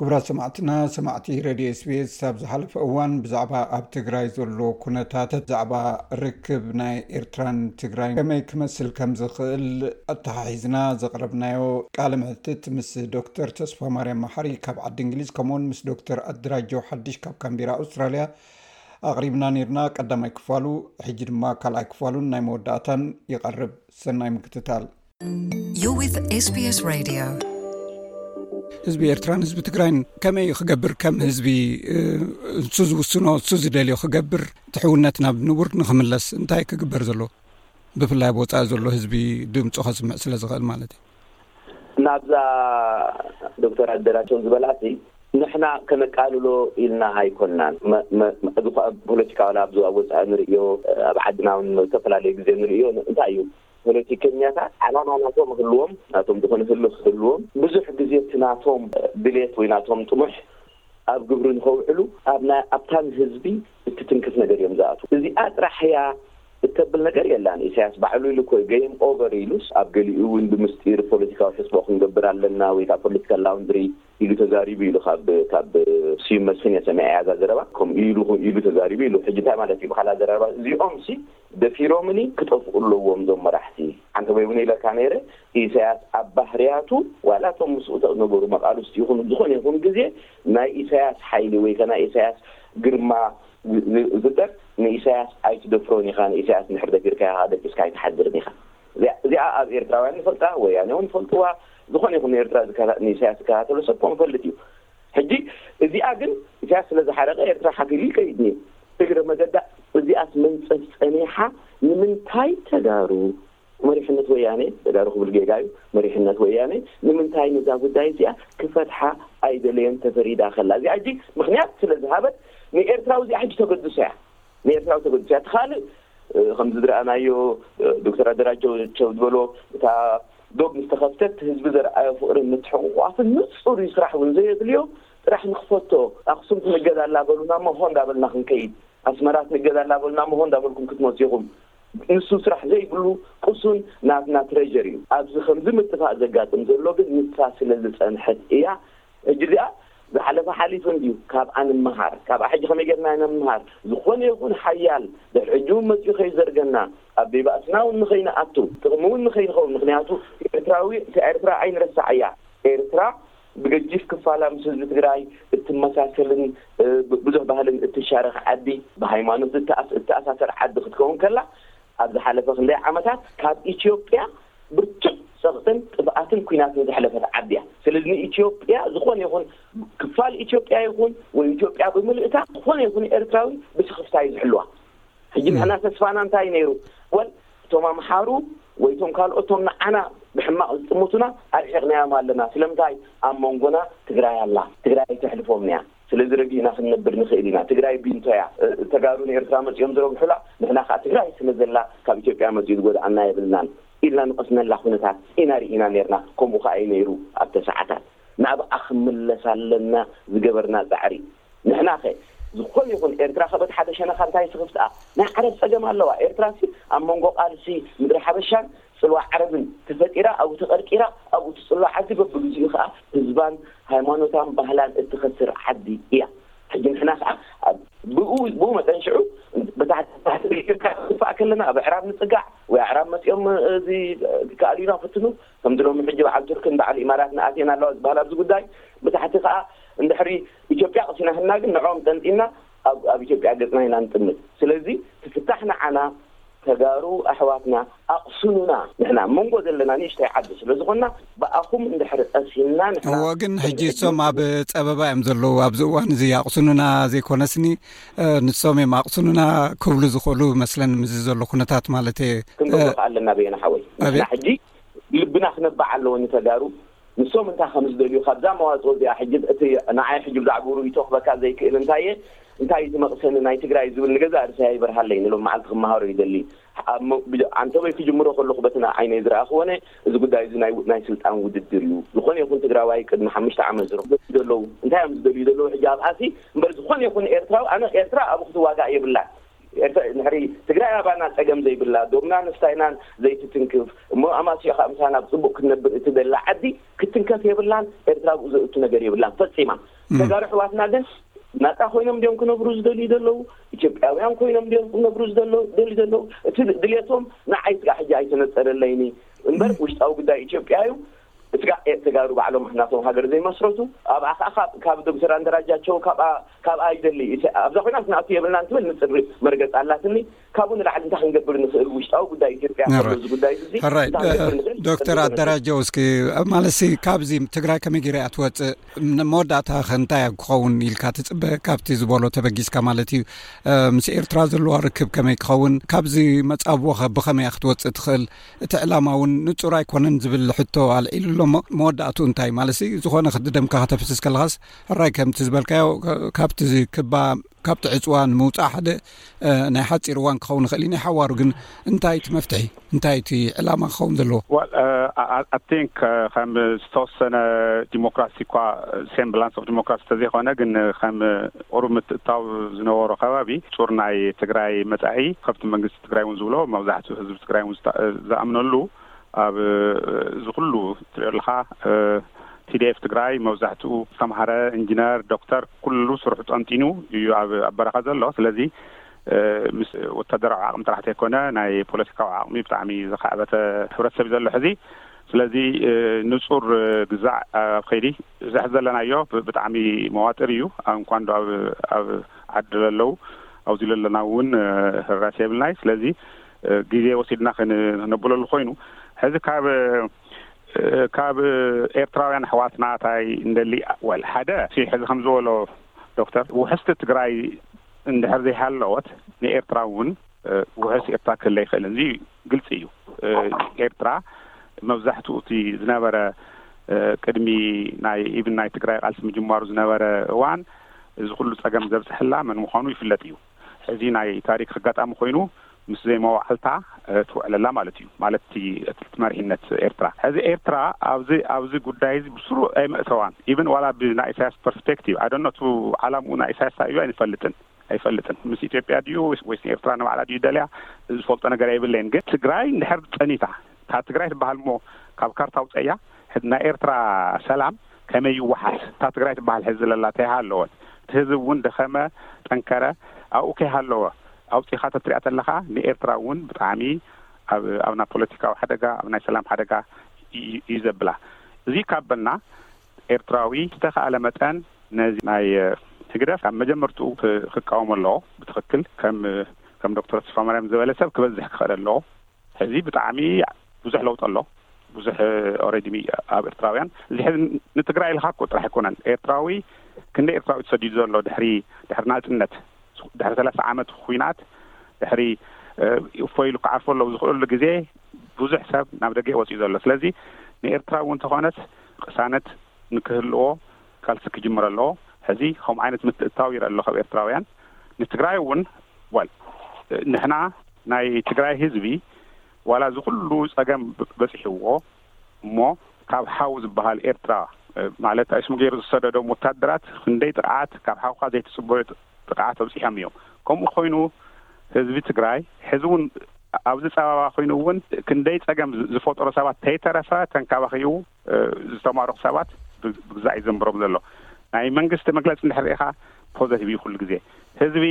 ክቡራት ሰማዕትና ሰማዕቲ ረድዮ ስቤስ ኣብ ዝሓለፈ እዋን ብዛዕባ ኣብ ትግራይ ዘሎ ኩነታተ ብዛዕባ ርክብ ናይ ኤርትራን ትግራይ ከመይ ክመስል ከም ዝኽእል ኣተሓሒዝና ዘቕረብናዮ ቃል ምሕትት ምስ ዶክተር ተስፋ ማርያም መሓሪ ካብ ዓዲ እንግሊዝ ከምኡውን ምስ ዶክተር ኣድራጀው ሓድሽ ካብ ካምቢራ ኣውስትራልያ ኣቕሪብና ነርና ቀዳማይ ክፋሉ ሕጂ ድማ ካልኣይ ክፋሉን ናይ መወዳእታን ይቐርብ ሰናይ ምክትታል ህዝቢ ኤርትራን ህዝቢ ትግራይን ከመይ ዩ ክገብር ከም ህዝቢ እሱ ዝውስኖ እሱ ዝደልዮ ክገብር ትሕውነት ናብ ንቡር ንክምለስ እንታይ ክግበር ዘለዎ ብፍላይ ኣብ ወፃኢ ዘሎ ህዝቢ ድምፆ ከስምዕ ስለ ዝኽእል ማለት እዩ ናብዛ ዶክተር ኣደራቸው ዝበላሲ ንሕና ከነቃልሎ ኢልና ኣይኮናን እዚ ኹኣ ፖለቲካ ዋላ ኣብዚ ኣብ ወጻኢ ንርእዮ ኣብ ዓድና ውን ዝተፈላለየ ግዜ ንርእዮ እንታይ እዩ ፖለቲከኛታት ዓላማ ናቶም ይህልዎም ናቶም ዝኾነ ህልኽ ይህልዎም ብዙሕ ግዜ እቲ ናቶም ድሌት ወይ ናቶም ጥሙሕ ኣብ ግብሪ ንኸውዕሉ ኣብ ናይ ኣብታ ንህዝቢ እትትንክፍ ነገር እዮም ዝኣትዉ። እዚኣ ጥራሕ እያ እተብል ነገር የላን። ኢሳያስ ባዕሉ ኢሉ እኮ እዩ ገይም ኦቨር ኢሉስ ኣብ ገሊኡ እውን ብምስጢር ፖለቲካዊ ሕስቦ ክንገብር ኣለና ወይ ከዓ ፖለቲካል ላውንድሪ ኢሉ ተዛሪቡ ኢሉ ካብ ካብ ስዩም መስፍን እየ ሰሚዐያ እዛ ዘረባ ከምኡ ኢሉ ኢሉ ተዛሪቡ ኢሉ ሕጂ እንታይ ማለት እዩ ብካልእ ኣዘራርባ እዚኦምሲ ደፊሮምኒ ክጠፍኡ ኣለዎም እዞም መራሕቲ ዓንተቦይ እውን ኢለካ ነይረ ኢሳያስ ኣብ ባህርያቱ ዋላ እቶም ምስኡ ተነበሩ መቃልስቱ ይኹኑ ዝኾነ ይኹን ግዜ ናይ ኢሳያስ ሓይሊ ወይከ ናይ ኢሳያስ ግርማ ዝጠር ንኢሳያስ ኣይትደፍሮን ኢኻ ንኢሳያስ እንድሕር ደፊርካዮ ከኣ ደቂስካ ኣይትሓድርን ኢኻ እዚኣ ኣብ ኤርትራውያን ይፈልጣ ወያነ እውን ይፈልጥዋ ዝኾነ ይኹን ንኤርትራ ንኢሳያስ ዝከታተሎ ሰብ ኮን ይፈልጥ እዩ ሕጂ እዚኣ ግን ኢሳያስ ስለ ዝሓረቀ ኤርትራ ሓፊሩ ይከይድ ኔሩ እግረ መገዳ እዚኣስ መን ጸንጸኒሓ ንምንታይ ተጋሩ መሪሕነት ወያኔ ተጋሩ ክብል ጌጋ እዩ መሪሕነት ወያኔ ንምንታይ ነዛ ጉዳይ እዚኣ ክፈትሓ ኣይደለየን ተፈሪዳ ከላ እዚኣ ሕጂ ምክንያት ስለ ዝሃበት ንኤርትራዊ እዚኣ ሕጂ ተገድሶ እያ ንኤርትራዊ ተገድሶ እያ እቲ ካልእ ከምዚ ዝረኣናዮ ዶክተር ኣደራጀቸው ዝበሎ እታ ዶብ ምስ ተኸፍተት ህዝቢ ዘርኣዮ ፍቕርን ምትሕቑቋፍን ንጹር እዩ ስራሕ እውን ዘየድልዮ ጥራሕ ንኽፈቶ ኣኽሱም ትንገድ ኣላ በሉና እሞ ሆ እንዳበልና ክንከይድ ኣስመራ ትንገድ ኣላ በሉና እሞ ሆ እንዳበልኩም ክትመጹ ኢኹም ንሱ ስራሕ ዘይብሉ ቅሱን ናትና ትረዠር እዩ ኣብዚ ከምዚ ምጥፋእ ዘጋጥም ዘሎ ግን ንሳ ስለ ዝጸንሐት እያ ሕጂ ግኣ ዝሓለፈ ሓሊፉ እንድዩ ካብኣ ንመሃር ካብኣ ሕጂ ከመይ ጌርና ኢና ንመሃር ዝኾነ ይኹን ሓያል ድሕሪ ሕጂ ውን መጺኡ ከይዘርገና ኣብ ዘይባእስና ውን ንኸይንኣቱ ጥቕሚ ውን ንኸይንኸውን ምኽንያቱ ኤርትራዊ እታ ኤርትራ ኣይንረሳዓያ ኤርትራ ብገጂፍ ክፋላ ምስ ህዝቢ ትግራይ እትመሳሰልን ብዙሕ ባህልን እትሻረኽ ዓዲ ብሃይማኖት እትኣሳሰር ዓዲ ክትከውን ከላ ኣብ ዝሓለፈ ክንደይ ዓመታት ካብ ኢትዮጵያ ብርቱዕ ጸቕጥን ጥፍኣትን ኲናት ንዘሕለፈት ዓዲ'ያ። ስለዚ ንኢትዮጵያ ዝኾነ ይኹን ክፋል ኢትዮጵያ ይኹን ወይ ኢትዮጵያ ብምልእታ ዝኾነ ይኹን ኤርትራዊ ብስኽፍታ'ዩ ዝሕልዋ። ሕጂ ንሕና ተስፋና እንታይ እዩ ነይሩ? ወል እቶም ኣምሓሩ ወይ እቶም ካልኦት እቶም ንዓና ብሕማቕ ዝጥምቱና ኣርሒቕናዮም ኣለና። ስለምንታይ ኣብ መንጎና ትግራይ ኣላ። ትግራይ ኣይተሕልፎምን'ያ። ስለዚ ረጊእና ክንነብር ንኽእል ኢና። ትግራይ ቢንቶ እያ። ተጋሩ ንኤርትራ መጺኦም ዝረብሑላ፣ ንሕና ከኣ ትግራይ ስለ ዘላ ካብ ኢትዮጵያ መጺኡ ዝጎድኣና የብልናን ኢልና ንቐስነላ ኩነታት ኢና ርኢና ኔርና። ከምኡ ከኣ እዩ ነይሩ። ኣብ ተሰዓታት ናብኣ ክንምለስ ኣለና ዝገበርና ጻዕሪ ንሕናኸ? ዝኾነ ይኹን ኤርትራኸ በቲ ሓደ ሸነኻ እንታይሲ ክፍትኣ? ናይ ዓረብ ጸገም ኣለዋ። ኤርትራሲ ኣብ መንጎ ቃልሲ ምድረ ሓበሻን ጽልዋ ዓረብን ተፈጢራ ኣብኡ ተቀርቂራ ኣብኡ ትጽሎ ዓዲ በብግዚኡ ከኣ ህዝባን ሃይማኖታን ባህላን እትከስር ዓዲ ኢያ ሕጂ ንሕና ከኣ ብኡ ብኡ መጠን ሽዑ በታ ታሕቲ ኢትዮጵያ ክንድፋእ ከለና ኣብ ኣዕራብ ንጽጋዕ ወይ ኣዕራብ መጺኦም እዚ ክኣልዩና ክፍትኑ ከምዚ ሎሚ ሕጂ በዓል ቱርክን በዓል ኢማራትን ኣትየን ኣለዋ ዝበሃላ ኣብዚ ጉዳይ ብታሕቲ ከኣ እንድሕሪ ኢትዮጵያ ቅሲናህና ግን ንዕኦም ጠንጢና ኣብ ኣብ ኢትዮጵያ ገጽና ኢና ንጥምት ስለዚ እቲ ፍታሕ ንዓና ተጋሩ ኣሕዋትና ኣቅስኑና ንሕና ኣብ መንጎ ዘለና ንእሽተይ ዓዲ ስለ ዝኾንና ብኣኹም እንድሕሪ ቀሲንና ንሕና እወ ግን ሕጂ እሶም ኣብ ጸበባ እዮም ዘለዉ ኣብዚ እዋን እዚ ኣቕስኑና ዘይኮነስኒ ንሶም እዮም ኣቕስኑና ክብሉ ዝኽእሉ መስለኒ ምስዚ ዘሎ ኩነታት ማለት እየ ክንገብሮ ከ ኣለና በየና ሓወይ ንሕና ሕጂ ልብና ክነባዕ ኣለዎ ንተጋሩ ንሶም እንታይ ከም ዝደልዩ ካብዛ መዋጽኦ እዚኣ ሕጂ እቲ ንዓይ ሕጂ ብዛዕብኡ ርእይቶ ክህበካ ዘይክእል እንታይ እየ እንታይ እዩ እቲ መቕሰኒ ናይ ትግራይ ዝብል ንገዛእ ርእሰይ ኣይበርሃለይን ንሎም መዓልቲ ክመሃሮ ይደሊ ኣብ ዓንተበይ ክጅምሮ ከለኹ በቲ ናይ ዓይነይ ዝረኣኹዎነ እዚ ጉዳይ እዚ ናይ ናይ ስልጣን ውድድር እዩ ዝኾነ ይኹን ትግራዋይ ቅድሚ ሓሙሽተ ዓመት ዝረ ዘለዉ እንታይ እዮም ዝደልዩ ዘለዉ ሕጂ ኣብኣሲ እምበር ዝኾነ ይኹን ኤርትራዊ ኣነ ኤርትራ ኣብኡ ክትዋጋእ የብላን ኤርትራ ድሕሪ ትግራይ ኣባና ጸገም ዘይብላ፣ ዶብናን ኣስታይናን ዘይትትንክፍ፣ እሞ ኣማስይኡ ከኣ ምሳና ብጽቡቕ ክትነብር እትደሊ ዓዲ ክትትንከፍ የብላን፣ ኤርትራ ኣብኡ ዘእቱ ነገር የብላን ፈጺማ። ተጋሩ ኣሕዋትና ግን ናጻ ኮይኖም ድዮም ክነብሩ ዝደልዩ ዘለዉ? ኢትዮጵያውያን ኮይኖም ድዮም ክነብሩ ዝደልዩ ዘለዉ? እቲ ድሌቶም ንዓይ ስጋዕ ሕጂ ኣይተነጸረለይን'ዩ እምበር ውሽጣዊ ጉዳይ ኢትዮጵያ'ዩ። እስጋዕ ኤእ ተጋሩ ባዕሎም ናቶም ሃገር ዘይመስረቱ ኣብኣ ከኣ ካብ ካብ ዶክተር ኣንደራጃቸው ካብኣ ካብኣ ይደሊ ኢሰ ኣብዛ ኮይና ክንኣቱ የብልናን ትብል ንጽሪ መርገጽ ኣላትኒ ካብኡ ንላዕሊ እንታይ ክንገብር ንክእል ውሽጣዊ ጉዳይ ኢትዮጵያ ከሎ እዚ ጉዳይ እዚ ሕራይ እንታይ ክንገብር ንክእል ዶክተር ኣደራጀው እስኪ ማለሲ ካብዚ ትግራይ ከመይ ገይረ እያ ትወፅእ መወዳእታ ከ እንታይ እያ ክኸውን ኢልካ ትፅበ ካብቲ ዝበሎ ተበጊስካ ማለት እዩ ምስ ኤርትራ ዘለዋ ርክብ ከመይ ክኸውን ካብዚ መፃብቦ ከ ብኸመይ እያ ክትወፅእ ትኽእል እቲ ዕላማ እውን ንፁር ኣይኮነን ዝብል ሕቶ ኣልዒሉ ኣሎ እሞ መወዳእትኡ እንታይ ማለት ዝኾነ ክዲ ደምካ ከተፍስስ ከለኻስ ሕራይ ከምቲ ዝበልካዮ ካብቲ ክባ ካብቲ ዕፅዋ ንምውፃእ ሓደ ናይ ሓፂር እዋን ክኸውን ይኽእል ዩ ናይ ሓዋሩ ግን እንታይ እቲ መፍትሒ እንታይ እቲ ዕላማ ክኸውን ዘለዎ ኣን ከም ዝተወሰነ ዲሞክራሲ እኳ ሴምብላንስ ኦፍ ዲሞክራሲ ተዘይኮነ ግን ከም ቁሩብ ምትእታው ዝነበሮ ከባቢ ፁር ናይ ትግራይ መፃኢ ከብቲ መንግስቲ ትግራይ እውን ዝብሎ መብዛሕትኡ ህዝቢ ትግራይ እውን ዝኣምነሉ ኣብ እዚ ኩሉ ትሪኦ ኣለኻ ቲዲኤፍ ትግራይ መብዛሕትኡ ዝተምሃረ ኢንጂነር ዶክተር ኩሉ ስርሑ ጠንጢኑ እዩ ኣብ በረኻ ዘሎ ስለዚ ምስ ወታደራዊ ዓቕሚ ጥራሕ ተይኮነ ናይ ፖለቲካዊ ዓቕሚ ብጣዕሚ ዝኸዕበተ ሕብረተሰብ እዩ ዘሎ ሕዚ ስለዚ ንፁር ግዛዕ ኣብ ከይዲ እዚ ሕዚ ዘለናዮ ብጣዕሚ መዋጥር እዩ እንኳን ዶ ኣብ ዓዲ ለለው ኣብዚ ለለና እውን ህራሴ የብልናይ ስለዚ ግዜ ወሲድና ክነብለሉ ኮይኑ ሕዚ ካብ ካብ ኤርትራውያን ኣሕዋትና ታይ እንደሊ ወል ሓደ ሕዚ ከምዝበሎ ዶክተር ውሕስቲ ትግራይ እንድሕር ዘይሃለወት ንኤርትራ እውን ውሕስ ኤርትራ ክህለ ኣይክእልን እዚ ግልፂ እዩ ኤርትራ መብዛሕትኡ እቲ ዝነበረ ቅድሚ ናይ ኢቭን ናይ ትግራይ ቃልሲ ምጅማሩ ዝነበረ እዋን እዚ ኩሉ ፀገም ዘብፀሐላ መን ምዃኑ ይፍለጥ እዩ። ሕዚ ናይ ታሪክ ኣጋጣሚ ኮይኑ ምስ ዘይመዋዕልታ ትውዕል ኣላ ማለት እዩ ማለት እቲ እቲ መሪሕነት ኤርትራ ሕዚ ኤርትራ ኣብዚ ኣብዚ ጉዳይ እዚ ብስሩ ኣይመእተዋን ኢቭን ዋላ ብናይ ኢሳያስ ፐርስፔክቲቭ ኣይ ዶንት ኖ እቲ ዓላምኡ ናይ ኢሳያስ እንታይ እዩ ኣይንፈልጥን ኣይፈልጥን ምስ ኢትዮጵያ ድዩ ወይስ ንኤርትራ ንባዕላ ድዩ ደልያ ዝፈልጦ ነገር የብለይን ግን ትግራይ እንድሕር ጸኒታ እታ ትግራይ ትበሃል እሞ ካብ ካርታ ኣውጸእያ ሕዚ ናይ ኤርትራ ሰላም ከመይ ይወሓስ እታ ትግራይ ትበሃል ሕዚ ለላ ተይሃለወት እቲ ህዝብ እውን ደኸመ ጠንከረ ኣብኡ ከይሃለወ ኣውጺኻ ተትሪኣ ተለኻ ንኤርትራ እውን ብጣዕሚ ኣብ ኣብ ናይ ፖለቲካዊ ሓደጋ ኣብ ናይ ሰላም ሓደጋ እዩ ዘብላ እዙይ ካብ በልና ኤርትራዊ ብዝተኻእለ መጠን ነዚ ናይ ህግደፍ ካብ መጀመርትኡ ክቃወሞ ኣለዎ። ብትኽክል ከም ከም ዶክተር ተስፋማርያም ዝበለ ሰብ ክበዝሕ ክኽእል ኣለዎ። ሕዚ ብጣዕሚ ብዙሕ ለውጢ ኣሎ። ብዙሕ ኦረዲ ኣብ ኤርትራውያን እዚ ሕዚ ንትግራይ ኢልኻ እኮ ጥራሕ ኣይኮነን ኤርትራዊ ክንደይ ኤርትራዊ ተሰዲዱ ዘሎ ድሕሪ ድሕሪ ናጽነት ድሕሪ ሰላሳ ዓመት ኹናት ድሕሪ እፎይ ኢሉ ክዓርፈሎም ዝኽእሉ ግዜ ብዙሕ ሰብ ናብ ደገ ወጺኡ ዘሎ ስለዚ ንኤርትራ እውን ተኾነስ ቅሳነት ንክህልዎ ቃልሲ ክጅምር ኣለዎ ሕዚ ከምኡ ዓይነት ምትእትታው ይረኣ ኣሎ ካብ ኤርትራውያን ንትግራይ እውን well ንሕና ናይ ትግራይ ህዝቢ ዋላ እዚ ኩሉ ጸገም በጺሕዎ እሞ ካብ ሓው ዝብሃል ኤርትራ ማለት ኣይ ስሙ ገይሩ ዝሰደዶም ወታደራት ክንደይ ጥቕዓት ካብ ሓውካ ዘይትጽበዮ ጥቕዓት ኣብፂሖም እዮም። ከምኡ ኮይኑ ህዝቢ ትግራይ ሕዚ እውን ኣብዚ ፀባባ ኮይኑ እውን ክንደይ ፀገም ዝፈጠሩ ሰባት ተይተረፈ ተንካባኺቡ ዝተማረኹ ሰባት ብግዛእ እዩ ዘንብሮም ዘሎ። ናይ መንግስቲ መግለፂ እንድሕር ርኢኻ ፖዘቲቭ እዩ ኩሉ ግዜ። ህዝቢ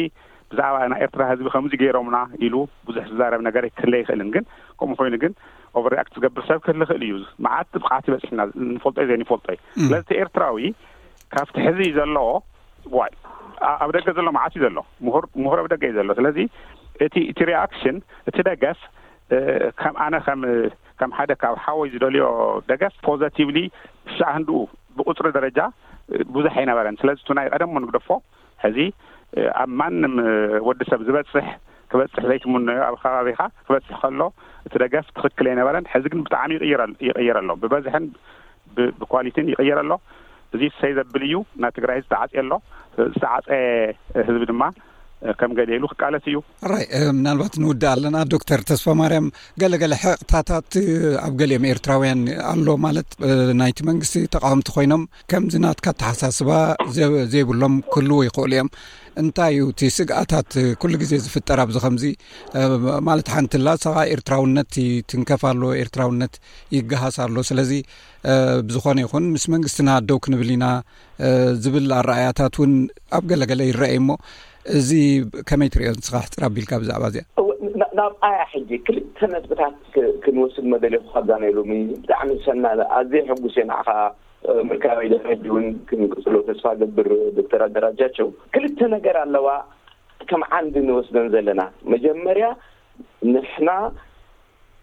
ብዛዕባ ናይ ኤርትራ ህዝቢ ከምዚ ገይሮምና ኢሉ ብዙሕ ዝዛረብ ነገር ክህሊ ኣይኽእልን ግን ከምኡ ኮይኑ ግን ኦቨር ሪኣክት ዝገብር ሰብ ክህሊ ይኽእል እዩ። መዓት ጥብቓት ይበፅሕና ንፈልጦይ ዘይንፈልጦይ። ስለዚ እቲ ኤርትራዊ ካብቲ ሕዚ ዘሎ ዋይ ኣብ ደገ ዘሎ መዓት እዩ ዘሎ ምሁር ምሁር ኣብ ደገ እዩ ዘሎ ስለዚ እቲ እቲ ሪኣክሽን እቲ ደገፍ ከም ኣነ ከም ከም ሓደ ካብ ሓወይ ዝደልዮ ደገፍ ፖዘቲቭሊ ክሻዕ ህንድኡ ብቁፅሪ ደረጃ ብዙሕ ኣይነበረን ስለዚ እቲ ናይ ቀደሞ ንግደፎ ሕዚ ኣብ ማንም ወዲ ሰብ ዝበጽሕ ክበጽሕ ዘይትምነዮ ኣብ ከባቢኻ ክበጽሕ ከሎ እቲ ደገፍ ትኽክል ኣይነበረን ሕዚ ግን ብጣዕሚ ይቕየር ኣሎ ብበዝሕን ብኳሊቲን ይቕየር ኣሎ እዚ ሰይ ዘብል እዩ ናትግራይ ዝተዓጽየ ኣሎ ዝተዓጸየ ህዝቢ ድማ ከም ገለ ኢሉ ክቃለስ እዩ። ራይ ምናልባት ንውድእ ኣለና ዶክተር ተስፋ ማርያም ገለገለ ሕቕታታት ኣብ ገሊኦም ኤርትራውያን ኣሎ ማለት ናይቲ መንግስቲ ተቃወምቲ ኮይኖም ከምዚ ናትካ ተሓሳስባ ዘይብሎም ክህልዎ ይኽእሉ እዮም እንታይ እዩ እቲ ስግኣታት ኩሉ ግዜ ዝፍጠር ኣብዚ ከምዚ ማለት ሓንቲ ላሰኻ ኤርትራውነት ይትንከፍ ኣሎ ኤርትራውነት ይገሃስ ኣሎ ስለዚ ብዝኾነ ይኹን ምስ መንግስትና ኣደው ክንብል ኢና ዝብል ኣረኣያታት እውን ኣብ ገለገለ ይረኣዩ እሞ እዚ ከመይ ትሪዮ ንስኻ ሕፅር ኣቢልካ ብዛዕባ እዚኣ ናብ ኣያ ሕጂ ክልተ ነጥብታት ክንወስድ መደልኹ ካብዛ ናይ ሎሚ ብጣዕሚ ሰና ኣዘየ ሕጉስ እየ ንዓኻ ምርካበይ ድሕሪ ሕጂ እውን ክንቅፅሎ ተስፋ ገብር ዶክተር ኣደራጃቸው ክልተ ነገር ኣለዋ ከም ዓንዲ ንወስደን ዘለና መጀመርያ ንሕና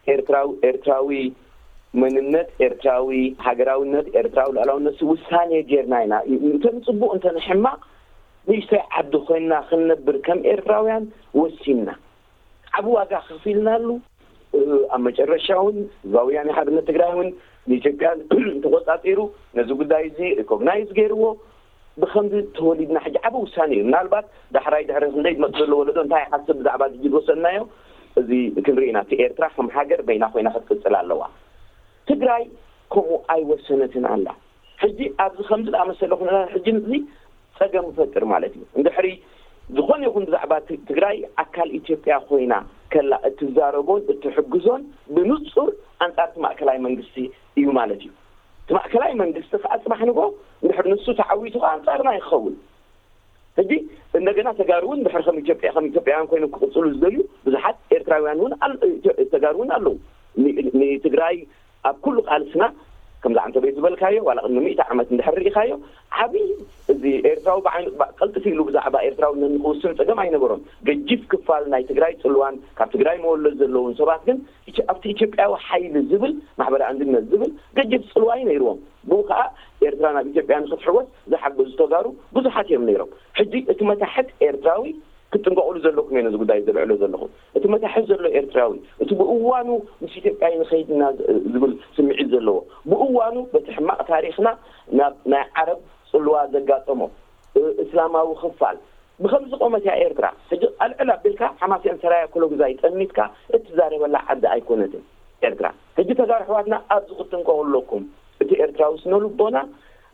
ኤርትራዊ ኤርትራዊ መንነት ኤርትራዊ ሃገራውነት ኤርትራዊ ሉኣላውነት ውሳኔ ጌርና ኢና እንተ ንጽቡቕ እንተ ንሕማቕ ንእሽቶይ ዓዲ ኮይንና ክንነብር ከም ኤርትራውያን ወሲንና ዓቢ ዋጋ ከፊልናሉ ኣብ መጨረሻ ውን ህዝባዊ ወያኔ ሓርነት ትግራይ ውን ንኢትዮጵያ ተቖጻጺሩ ነዚ ጉዳይ እዚ ሪኮግናይዝ ጌርዎ ብኸምዚ ተወሊድና ሕጂ ዓቢ ውሳኔ እዩ ምናልባት ዳሕራይ ድሕሪ ክንደይ ዝመጽእ ዘሎ ወለዶ እንታይ ይሓስብ ብዛዕባ እዚ ሕጂ ዝወሰንናዮ እዚ ክንርኢ ኢና እቲ ኤርትራ ከም ሃገር በይና ኮይና ክትቅጽል ኣለዋ ትግራይ ከምኡ ኣይወሰነትን ኣላ ሕጂ ኣብዚ ከምዚ ዝኣመሰለ ኩነታት ሕጂ እዚ ጸገም ይፈጥር ማለት እዩ እንድሕሪ ዝኾነ ይኹን ብዛዕባ ትግራይ ኣካል ኢትዮጵያ ኮይና ከላ እትዛረቦን እትሕግዞን ብንጹር ኣንጻርቲ ማእከላይ መንግስቲ እዩ ማለት እዩ። እቲ ማእከላይ መንግስቲ ከኣ ጽባሕ ንግሆ እንድሕር ንሱ ተዓዊቱ ከኣ ኣንጻርና እዩ ክኸውን። ሕጂ እንደገና ተጋሩ እውን እንድሕር ከም ኢትዮጵያ ከም ኢትዮጵያውያን ኮይኖም ክቕጽሉ ዝደልዩ ብዙሓት ኤርትራውያን እውን ተጋሩ እውን ኣለዉ። ንትግራይ ኣብ ኩሉ ቃልስና ከምዚ ዓንተበይ ዝበልካዮ ዋላ ቅድሚ ሚእቲ ዓመት እንድሕር ርኢኻዮ ዓቢ እዚ ኤርትራዊ ብዓይኑ ቅልጥፍ ኢሉ ብዛዕባ ኤርትራውነት ንኽውስን ጸገም ኣይነበሮን። ገጂፍ ክፋል ናይ ትግራይ ጽልዋን ካብ ትግራይ መወለድ ዘለዉን ሰባት ግን እቲ ኣብቲ ኢትዮጵያዊ ሓይሊ ዝብል ማሕበረ ኣንድነት ዝብል ገጅፍ ጽልዋዩ ነይርዎም ብኡ ከኣ ኤርትራ ናብ ኢትዮጵያ ንክትሕወስ ዝሓገዙ ተጋሩ ብዙሓት ኢዮም ነይሮም ሕጂ እቲ መታሕት ኤርትራዊ ክትጥንቀቁሉ ዘለኩምዮ ነዚ ጉዳይ ዘልዕሎ ዘለኩ እቲ መታሕት ዘሎ ኤርትራዊ እቲ ብእዋኑ ምስ ኢትዮጵያ ይንከይድ እና ዝብል ስምዒት ዘለዎ ብእዋኑ በቲ ሕማቅ ታሪክና ናብ ናይ ዓረብ ጽልዋ ዘጋጠሞ እስላማዊ ክፋል ብከምዚ ዝቆመት እያ ኤርትራ ሕጂ ኣልዕል ኣቢልካ ሓማሴን ሰራየ ኩሎግዛይ ጠሚትካ እትዛረበላ ዓዲ ኣይኮነትን ኤርትራ ሕጂ ተጋሩ ኣሕዋትና ኣብዚ ክትጥንቀቁ ኣለኩም እቲ ኤርትራዊ ስነልቦና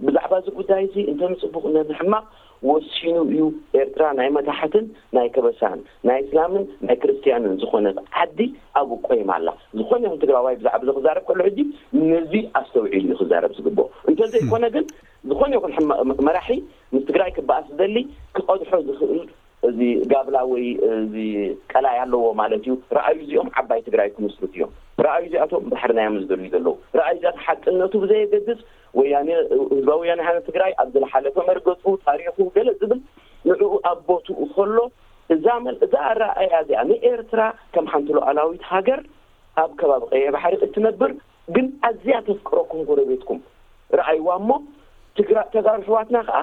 ብዛዕባ እዚ ጉዳይ እዚ እንተ ንጽቡቅ እንተ ንሕማቅ ወሲኑ እዩ ኤርትራ ናይ መታሕትን ናይ ከበሳን ናይ እስላምን ናይ ክርስትያንን ዝኮነት ዓዲ ኣብኡ ቆይማ ኣላ ዝኮነ ይኩን ትግራዋይ ብዛዕባ እዚ ክዛረብ ከሎ ሕጂ ነዚ ኣስተውዒሉ እዩ ክዛረብ ዝግብኦ እንተ ዘይኮነ ግን ዝኾነ ይኹን ሕማቕ መራሒ ምስ ትግራይ ክበኣስ ዝደሊ ክቐድሖ ዝኽእል እዚ ጋብላ ወይ እዚ ቀላይ ኣለዎ ማለት እዩ። ረኣዩ እዚኦም ዓባይ ትግራይ ክምስርቱ እዮም። ረኣዩ እዚኣቶም ባሕርና እዮም ዝደልዩ ዘለዉ። ረኣዩ እዚኣቶም ሓቅነቱ ብዘየገድስ ወያነ ህዝባዊ ወያነ ሓርነት ትግራይ ኣብ ዝለሓለፈ መርገጹ ታሪኹ ገለ ዝብል ንዕኡ ኣብ ቦትኡ ከሎ እዛ መን እዛ ኣረኣእያ እዚኣ ንኤርትራ ከም ሓንቲ ሉኣላዊት ሃገር ኣብ ከባቢ ቀይሕ ባሕሪ እትነብር ግን ኣዝያ ተፍቅረኩም ጎረቤትኩም ርኣይዋ እሞ ትግራ ተጋሩ ኣሕዋትና ከኣ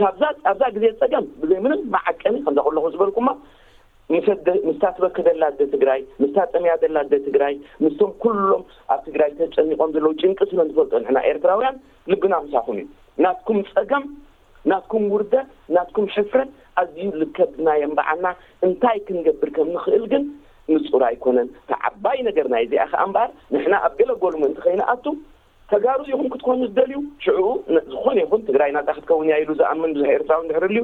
ካብዛ ኣብዛ ግዜ ጸገም ብዘይ ምንም መዓቀኒ ከምዛ ኩለኹም ዝበልኩማ ምስ ኣደ ምስታ ትበኪ ዘላ ኣደ ትግራይ ምስታ ጠምያ ዘላ ኣደ ትግራይ ምስቶም ኩሎም ኣብ ትግራይ ተጨኒቆም ዘለዉ ጭንቂ ስለ ንፈልጦ ንሕና ኤርትራውያን ልብና ምሳኹም እዩ ናትኩም ጸገም ናትኩም ውርደት ናትኩም ሕፍረት ኣዝዩ ልከብድናዮ እምበዓና እንታይ ክንገብር ከም ንኽእል ግን ንጹር ኣይኮነን እታ ዓባይ ነገር ናይ እዚኣ ከኣ እምበኣር ንሕና ኣብ ገለ ጎል ምእንቲ ከይንኣቱ ተጋሩ ኢኹም ክትኮኑ ዝደልዩ ሽዑኡ ዝኾነ ይኹን ትግራይ ናጻ ክትከውን እያ ኢሉ ዝኣምን ብዙሕ ኤርትራዊ እንድሕር ህልዩ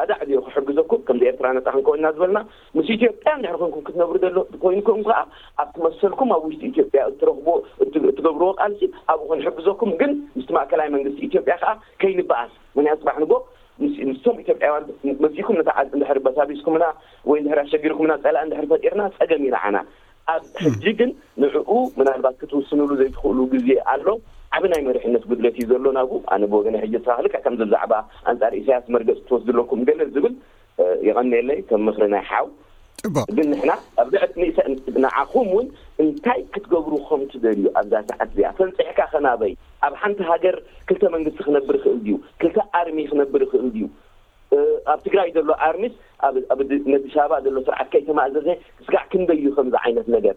ኣዳዕ ድዮ ክሕግዘኩም ከምዚ ኤርትራ ነጻ ክንከውን ኢና ዝበልና ምስ ኢትዮጵያ እንድሕር ኮንኩም ክትነብሩ ደሎ ኮይንኩም ከኣ ኣብቲ መሰልኩም ኣብ ውሽጢ ኢትዮጵያ እትረኽብዎ እትገብርዎ ቃልሲ ኣብኡ ክንሕግዘኩም ግን ምስቲ ማእከላይ መንግስቲ ኢትዮጵያ ከኣ ከይንበኣስ ምክንያቱ ጽባሕ ንግሆ ምስ ምስቶም ኢትዮጵያውያን መጺእኩም ነታ ዓድ እንድሕር በሳቢስኩምና ወይ እንድሕር ኣሸጊርኩምና ጸላኢ እንድሕር ፈጢርና ጸገም እዩ ንዓና ኣብ ሕጂ ግን ንዕኡ ምናልባት ክትውስንሉ ዘይትኽእሉ ግዜ ኣሎ ዓቢ ናይ መሪሕነት ጉድለት እዩ ዘሎ ናብኡ ኣነ ብወገነይ ሕጂ ንስኻ ልክዕ ከምዚ ኣብ ዛዕባ ኣንጻር ኢሳያስ መርገጽ ትወስዱ ኣለኩም ገለ ዝብል የቐንየለይ ከም ምኽሪ ናይ ሓው። ጽቡቕ። ግን ንሕና ኣብ ልዕሊ ንሰ ንዓኹም ውን እንታይ ክትገብሩ ከም ትደልዩ ኣብዛ ሰዓት እዚኣ ፈንጺሕካ ከ ናበይ ኣብ ሓንቲ ሃገር ክልተ መንግስቲ ክነብር ይኽእል ድዩ ክልተ ኣርሚ ክነብር ይኽእል ድዩ ኣብ ትግራይ ዘሎ ኣርሚስ ኣብ ኣብ ኣዲስ ኣበባ ዘሎ ስርዓት ከይተማእዘዘ ክስጋዕ ክንደይ እዩ ከምዚ ዓይነት ነገር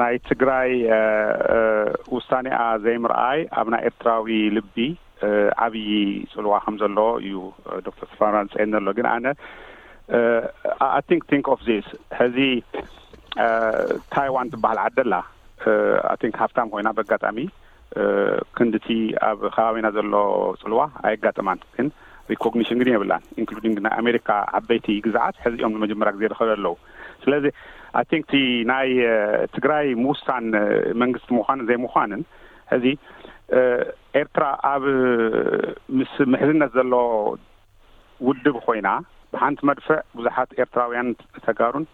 ናይ ትግራይ ውሳኔኣ ዘይምርኣይ ኣብ ናይ ኤርትራዊ ልቢ ዓብዪ ጽልዋ ከም ዘለዎ እዩ ዶክተር ተፈራ ዝጸየኒ ዘሎ ግን ኣነ ኣይ ቲንክ ቲንክ ኦፍ ዚስ ሕዚ ታይዋን ትበሃል ዓዲ ኣላ ኣይ ቲንክ ሃብታም ኮይና በጋጣሚ ክንድቲ ኣብ ከባቢና ዘሎ ጽልዋ ኣየጋጠማን ግን ሪኮግኒሽን ግን የብላን ኢንክሉዲንግ ናይ ኣሜሪካ ዓበይቲ ግዝዓት ሕዚ እዮም ንመጀመርያ ግዜ ዝኸደ ኣለዉ ስለዚ ኣይ ቲንክ እቲ ናይ ትግራይ ምውሳን መንግስቲ ምዃንን ዘይምዃንን ሕዚ ኤርትራ ኣብ ምስ ምሕዝነት ዘሎ ውድብ ኮይና ብሓንቲ መድፍዕ ብዙሓት ኤርትራውያን ተጋሩን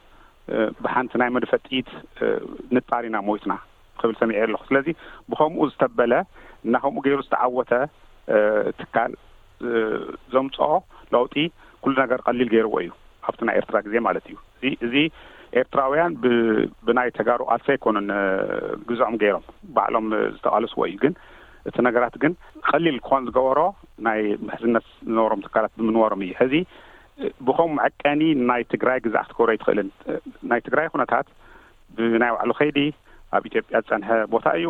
ብሓንቲ ናይ መድፈ ጥይት ንጣሪና ሞይትና ክብል ሰሚዔ ኣለኹ። ስለዚ ብኸምኡ ዝተበለ እና ከምኡ ገይሩ ዝተዓወተ ትካል ዘምጽኦ ለውጢ ኩሉ ነገር ቀሊል ገይርዎ እዩ። ኣብቲ ናይ ኤርትራ ግዜ ማለት እዩ። እዚ እዚ ኤርትራውያን ብናይ ተጋሩ ቃልሲ ኣይኮኑን ግዝዖም ገይሮም ባዕሎም ዝተቓለስዎ እዩ። ግን እቲ ነገራት ግን ቀሊል ክኾን ዝገበሮ ናይ ምሕዝነት ዝነበሮም ትካላት ብምንባሮም እዩ። ሕዚ ብኸም መዐቀኒ ናይ ትግራይ ግዛዕ ክትገብሮ ኣይትኽእልን። ናይ ትግራይ ኩነታት ብናይ ባዕሉ ከይዲ ኣብ ኢትዮጵያ ዝፀንሐ ቦታ እዩ።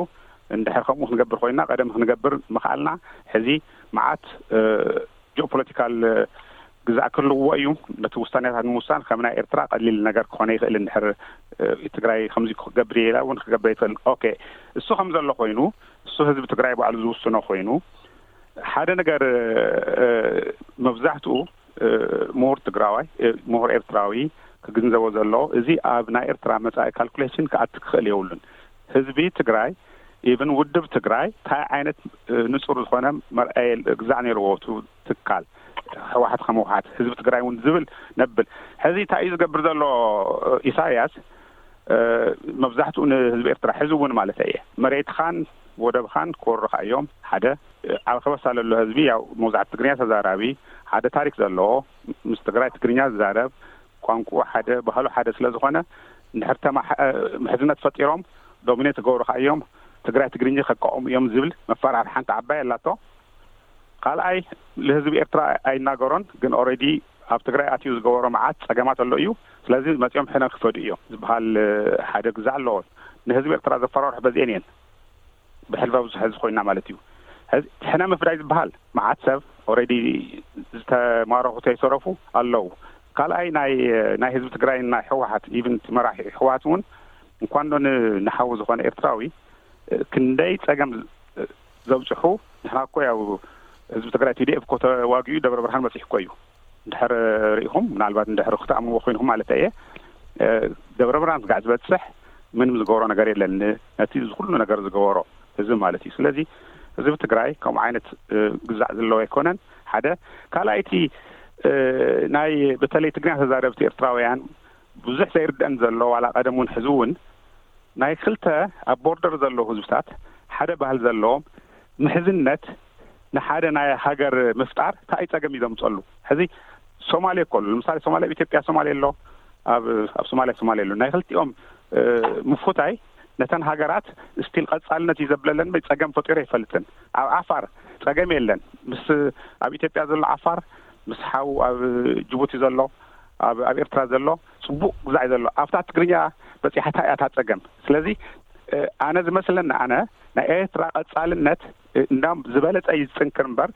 እንድሕር ከምኡ ክንገብር ኮይንና ቀደም ክንገብር ምኽኣልና። ሕዚ መዓት ጂኦፖለቲካል ግዛእ ክህልውዎ እዩ። ነቲ ውሳኔታት ንምውሳን ከም ናይ ኤርትራ ቀሊል ነገር ክኾነ ይኽእል እንድሕር ትግራይ ከምዚ ክገብር እየ ኢላ እውን ክገብር ኣይትኽእልን። ኦኬ እሱ ከም ዘሎ ኮይኑ እሱ ህዝቢ ትግራይ ባዕሉ ዝውስኖ ኮይኑ ሓደ ነገር መብዛሕትኡ ምሁር ትግራዋይ ምሁር ኤርትራዊ ክግንዘቦ ዘለዎ እዚ ኣብ ናይ ኤርትራ መጻኢ ካልኩሌሽን ክኣቲ ክኽእል የብሉን። ህዝቢ ትግራይ ኢቭን ውድብ ትግራይ እንታይ ዓይነት ንጹር ዝኾነ መርኣየ ግዛዕ ነይርዎ እቱ ትካል ሕወሓት ከም ሕወሓት ህዝቢ ትግራይ እውን ዝብል ነብል ሕዚ እንታይ እዩ ዝገብር ዘሎ ኢሳያስ መብዛሕትኡ ንህዝቢ ኤርትራ ሕዚ እውን ማለት እየ መሬትኻን ወደብኻን ክወሩኻ እዮም ሓደ ኣብ ከበሳ ለሎ ህዝቢ ያው መብዛሕቱ ትግርኛ ተዛራቢ ሓደ ታሪክ ዘለዎ ምስ ትግራይ ትግርኛ ዝዛረብ ቋንቁኡ ሓደ ባህሉ ሓደ ስለ ዝኾነ እንድሕር ተማሕ ምሕዝነት ፈጢሮም ዶሚኔት ክገብሩኻ እዮም ትግራይ ትግርኚ ከቃወሙ እዮም ዝብል መፈራርሒ ሓንቲ ዓባይ ኣላቶ ካልኣይ ልህዝቢ ኤርትራ ኣይናገሮን ግን ኦሬዲ ኣብ ትግራይ ኣትዩ ዝገበሮ መዓት ፀገማት ኣሎ እዩ ስለዚ መፂኦም ሕነ ክፈድዩ እዮም ዝብሃል ሓደ ግዘ ኣሎ ንህዝቢ ኤርትራ ዘፈራርሑ በዚኤን እየን ብሕልፊ ኣብዚ ሕዚ ኮይና ማለት እዩ ሕዚ ሕነ ምፍዳይ ዝበሃል መዓት ሰብ ኦሬዲ ዝተማረኹ ተይተረፉ ኣለው ካልኣይ ናይ ናይ ህዝቢ ትግራይ ናይ ሕወሓት ኢቭን እቲ መራሒ ሕወሓት እውን እንኳን ዶ ንሓዊ ዝኾነ ኤርትራዊ ክንደይ ፀገም ዘብፅሑ ንሕና እኮ ያው ህዝቢ ትግራይ ቲዲኤፍ እኮ ተዋጊኡ ደብረ ብርሃን በፂሑ እኮ እዩ እንድሕር ርኢኹም ምናልባት እንድሕር ክትኣምንዎ ኮይንኹም ማለት እየ ደብረ ብርሃን ስጋዕ ዝበፅሕ ምንም ዝገበሮ ነገር የለን ነቲ እዚ ኩሉ ነገር ዝገበሮ ህዝቢ ማለት እዩ ስለዚ ህዝቢ ትግራይ ከምኡ ዓይነት ግዛዕ ዘለዎ ኣይኮነን ሓደ ካልኣይቲ ናይ በተለይ ትግርኛ ተዛረብቲ ኤርትራውያን ብዙሕ ዘይርደኣኒ ዘሎ ዋላ ቀደም ውን ሕዚ ውን ናይ ክልተ ኣብ ቦርደር ዘለዉ ህዝብታት ሓደ ባህል ዘለዎም ምሕዝነት ንሓደ ናይ ሃገር ምፍጣር ታይ ጸገም እዩ ዘምጸሉ ሕዚ ሶማሌ እኮ ኣሎ ንምሳሌ ሶማሌ ኣብ ኢትዮጵያ ሶማሌ ኣሎ ኣብ ኣብ ሶማሊያ ሶማሌ ኣሎ ናይ ክልቲኦም ምፉታይ ነተን ሃገራት ስቲል ቀጻልነት እዩ ዘብለለን በይ ጸገም ፈጢሩ ኣይፈልጥን ኣብ ዓፋር ጸገም የለን ምስ ኣብ ኢትዮጵያ ዘሎ ዓፋር ምስ ሓው ኣብ ጅቡቲ ዘሎ ኣብ ኣብ ኤርትራ ዘሎ ጽቡቅ ግዛዕ እዩ ዘሎ ኣብታ ትግርኛ በጺሓታ እያ እታ ጸገም ስለዚ ኣነ ዝመስለኒ ኣነ ናይ ኤርትራ ቀጻልነት እንዳም ዝበለጸ እዩ ዝጽንክር እምበር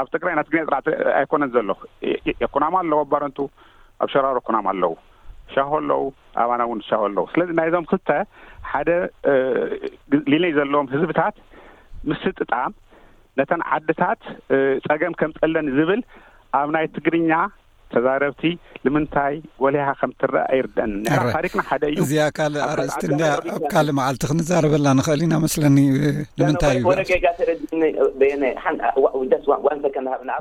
ኣብ ትግራይ ናይ ትግርኛ ጥራሕ ኣይኮነን ዘሎ ኩናማ ኣለዎ ኣብ ባረንቱ ኣብ ሸራሮ ኩናማ ኣለዉ ሻሆ ኣለዉ ኣባና እውን ሻሆ ኣለዉ ስለዚ ናይዞም ክልተ ሓደ ሊነይ ዘለዎም ህዝብታት ምስጥጣም ነተን ዓድታት ጸገም ከምጸለን ዝብል ኣብ ናይ ትግርኛ ተዛረብቲ ልምንታይ ጎሊሃ ከም ትረኣ ኣይርደኣንን ንሕና ታሪክና ሓደ እዩ እዚኣ ካልእ ኣርእስቲ እንድያ ኣብ ካልእ መዓልቲ ክንዛረበላ ንኽእል ኢና መስለኒ ንምንታይ እዩ ወደ ጌጋ ተረድኒ በየነ ደስ ዋን ሰከንድ ሃብና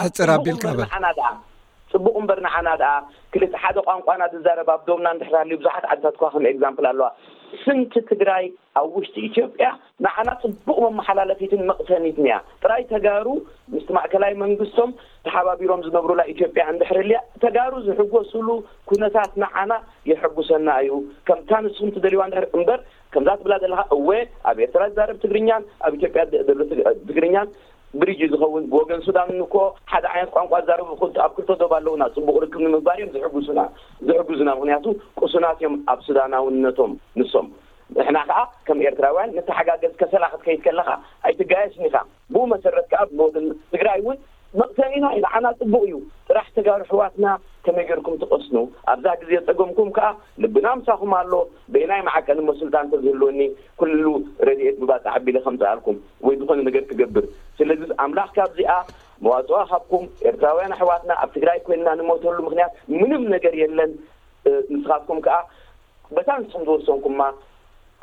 ኣሕፅር ኣቢልካ በል ንዓና ደኣ ፅቡቕ እምበር ንዓና ደኣ ክልተ ሓደ ቋንቋና ዝዛረብ ኣብ ዶብና እንድሕር ሃልዩ ብዙሓት ዓድታት እኳ ከም ኤግዛምፕል ኣለዋ ስንት ትግራይ ኣብ ውሽጢ ኢትዮጵያ ንዓና ጽቡቅ መመሓላለፊትን መቅሰኒትን'ያ ጥራይ ተጋሩ ምስቲ ማእከላይ መንግስቶም ተሓባቢሮም ዝነብሩላ ኢትዮጵያ እንድሕሪ ኣልያ ተጋሩ ዝሕጎሱሉ ኩነታት ንዓና የሕጉሰና ኣዩ ከምታ ንስኹም ትደልይዋ እንድሕር እምበር ከምዛ ትብላ ዘለኻ እወ ኣብ ኤርትራ ዝዛረብ ትግርኛን ኣብ ኢትዮጵያ ዘሎ ትግርኛን ብሪጅ እዩ ዝኸውን ብወገን ሱዳን እኮ ሓደ ዓይነት ቋንቋ ዝዛረቡ ክልተ ኣብ ክልተ ዶብ ኣለውና ጽቡቅ ርክብ ንምግባር እዮም ዝሕጉሱና ዝሕጉዙና ምኽንያቱ ቁሱናት እዮም ኣብ ሱዳናውነቶም ንሶም ንሕና ከኣ ከም ኤርትራውያን ንተሓጋገዝ ከሰላ ክትከይድ ከለኻ ኣይትጋየሽን ኢኻ ብኡ መሰረት ከኣ ብወገን ትግራይ ውን መቅሰኒና ዩ ንዓና ጽቡቅ ዩ ጥራሕ ተጋሩ ኣሕዋትና ከመይ ገርኩም ትቀስኑ ኣብዛ ግዜ ጸገምኩም ከኣ ልብና ምሳኹም ኣሎ በየናይ መዓቀኒ እሞ ስልጣን እንተዝህልወኒ ኩሉ ረድኤት ብባጽዕ ኣቢለ ከምጽኣልኩም ወይ ዝኾነ ነገር ክገብር ስለዚ ኣምላኽ ካብዚኣ መዋጽኦ ይሃብኩም ኤርትራውያን ኣሕዋትና ኣብ ትግራይ ኮይንና ንሞተሉ ምኽንያት ምንም ነገር የለን ንስኻትኩም ከኣ በታ ንስኹም ዝወሰንኩማ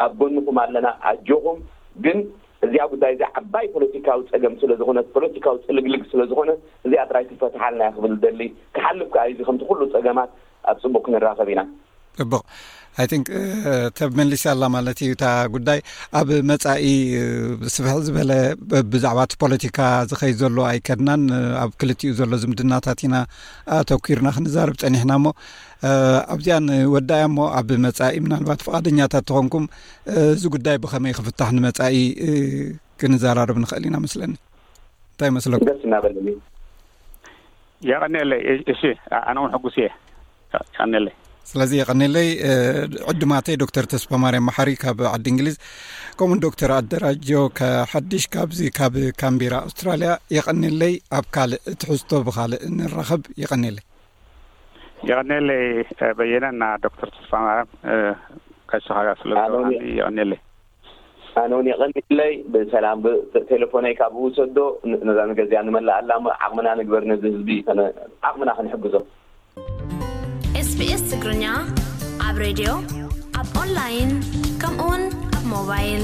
ኣብ ጎንኹም ኣለና ኣጆኹም ግን እዚኣ ጉዳይ እዚኣ ዓባይ ፖለቲካዊ ጸገም ስለ ዝኾነት ፖለቲካዊ ጽልግልግ ስለ ዝኾነ እዚኣ ጥራይ ትፈትሓልና እያ ክብል ዝደሊ ክሓልፍ ከኣ እዩ እዚ ከምቲ ኩሉ ጸገማት ኣብ ጽቡቕ ክንራኸብ ኢና። ጽቡቕ ኣይ ቲንክ ተመሊሳ ኣላ ማለት እዩ እታ ጉዳይ ኣብ መጻኢ ስፍሕ ዝበለ ብዛዕባ እቲ ፖለቲካ ዝኸይድ ዘሎ ኣይከድናን ኣብ ክልቲኡ ዘሎ ዝምድናታት ኢና ኣተኪርና ክንዛርብ ጸኒሕና እሞ ኣብዚኣ ንወዳእያ እሞ ኣብ መፃኢ ምናልባት ፍቓደኛታት ተኾንኩም እዚ ጉዳይ ብኸመይ ክፍታሕ ንመፃኢ ክንዘራርብ ንኽእል ኢና መስለኒ እንታይ መስለኩም ደስ እናበለኒ የቐኒየለይ እሺ ኣነ እውን ሕጉስ እየ የቐኒየለይ ስለዚ የቐኒለይ ዕድማተይ ዶክተር ተስፋ ማርያም መሓሪ ካብ ዓዲ እንግሊዝ ከምኡ ዶክተር ኣደራጆ ሓድሽ ካብዚ ካብ ካምቢራ ኣውስትራልያ የቐኒለይ ኣብ ካልእ ትሕዝቶ ብካልእ ንራኸብ የቐኒለይ የቀኔለይ በየነ እና ዶክተር ተስፋ ማርያም ጋሽ ኻብያ ስለዝሰማኒ የቀኔለይ ኣነ እውን የቀኔለይ ብሰላም ቴሌፎነይ ካብ ውሰዶ ነዛ ነገር እዚኣ ንመላኣላ እሞ ዓቅምና ንግበር ነዚ ህዝቢ ዓቅምና ክንሕግዞ። ኤስቢኤስ ትግርኛ ኣብ ሬድዮ፣ ኣብ ኦንላይን ከምኡ ውን ኣብ ሞባይል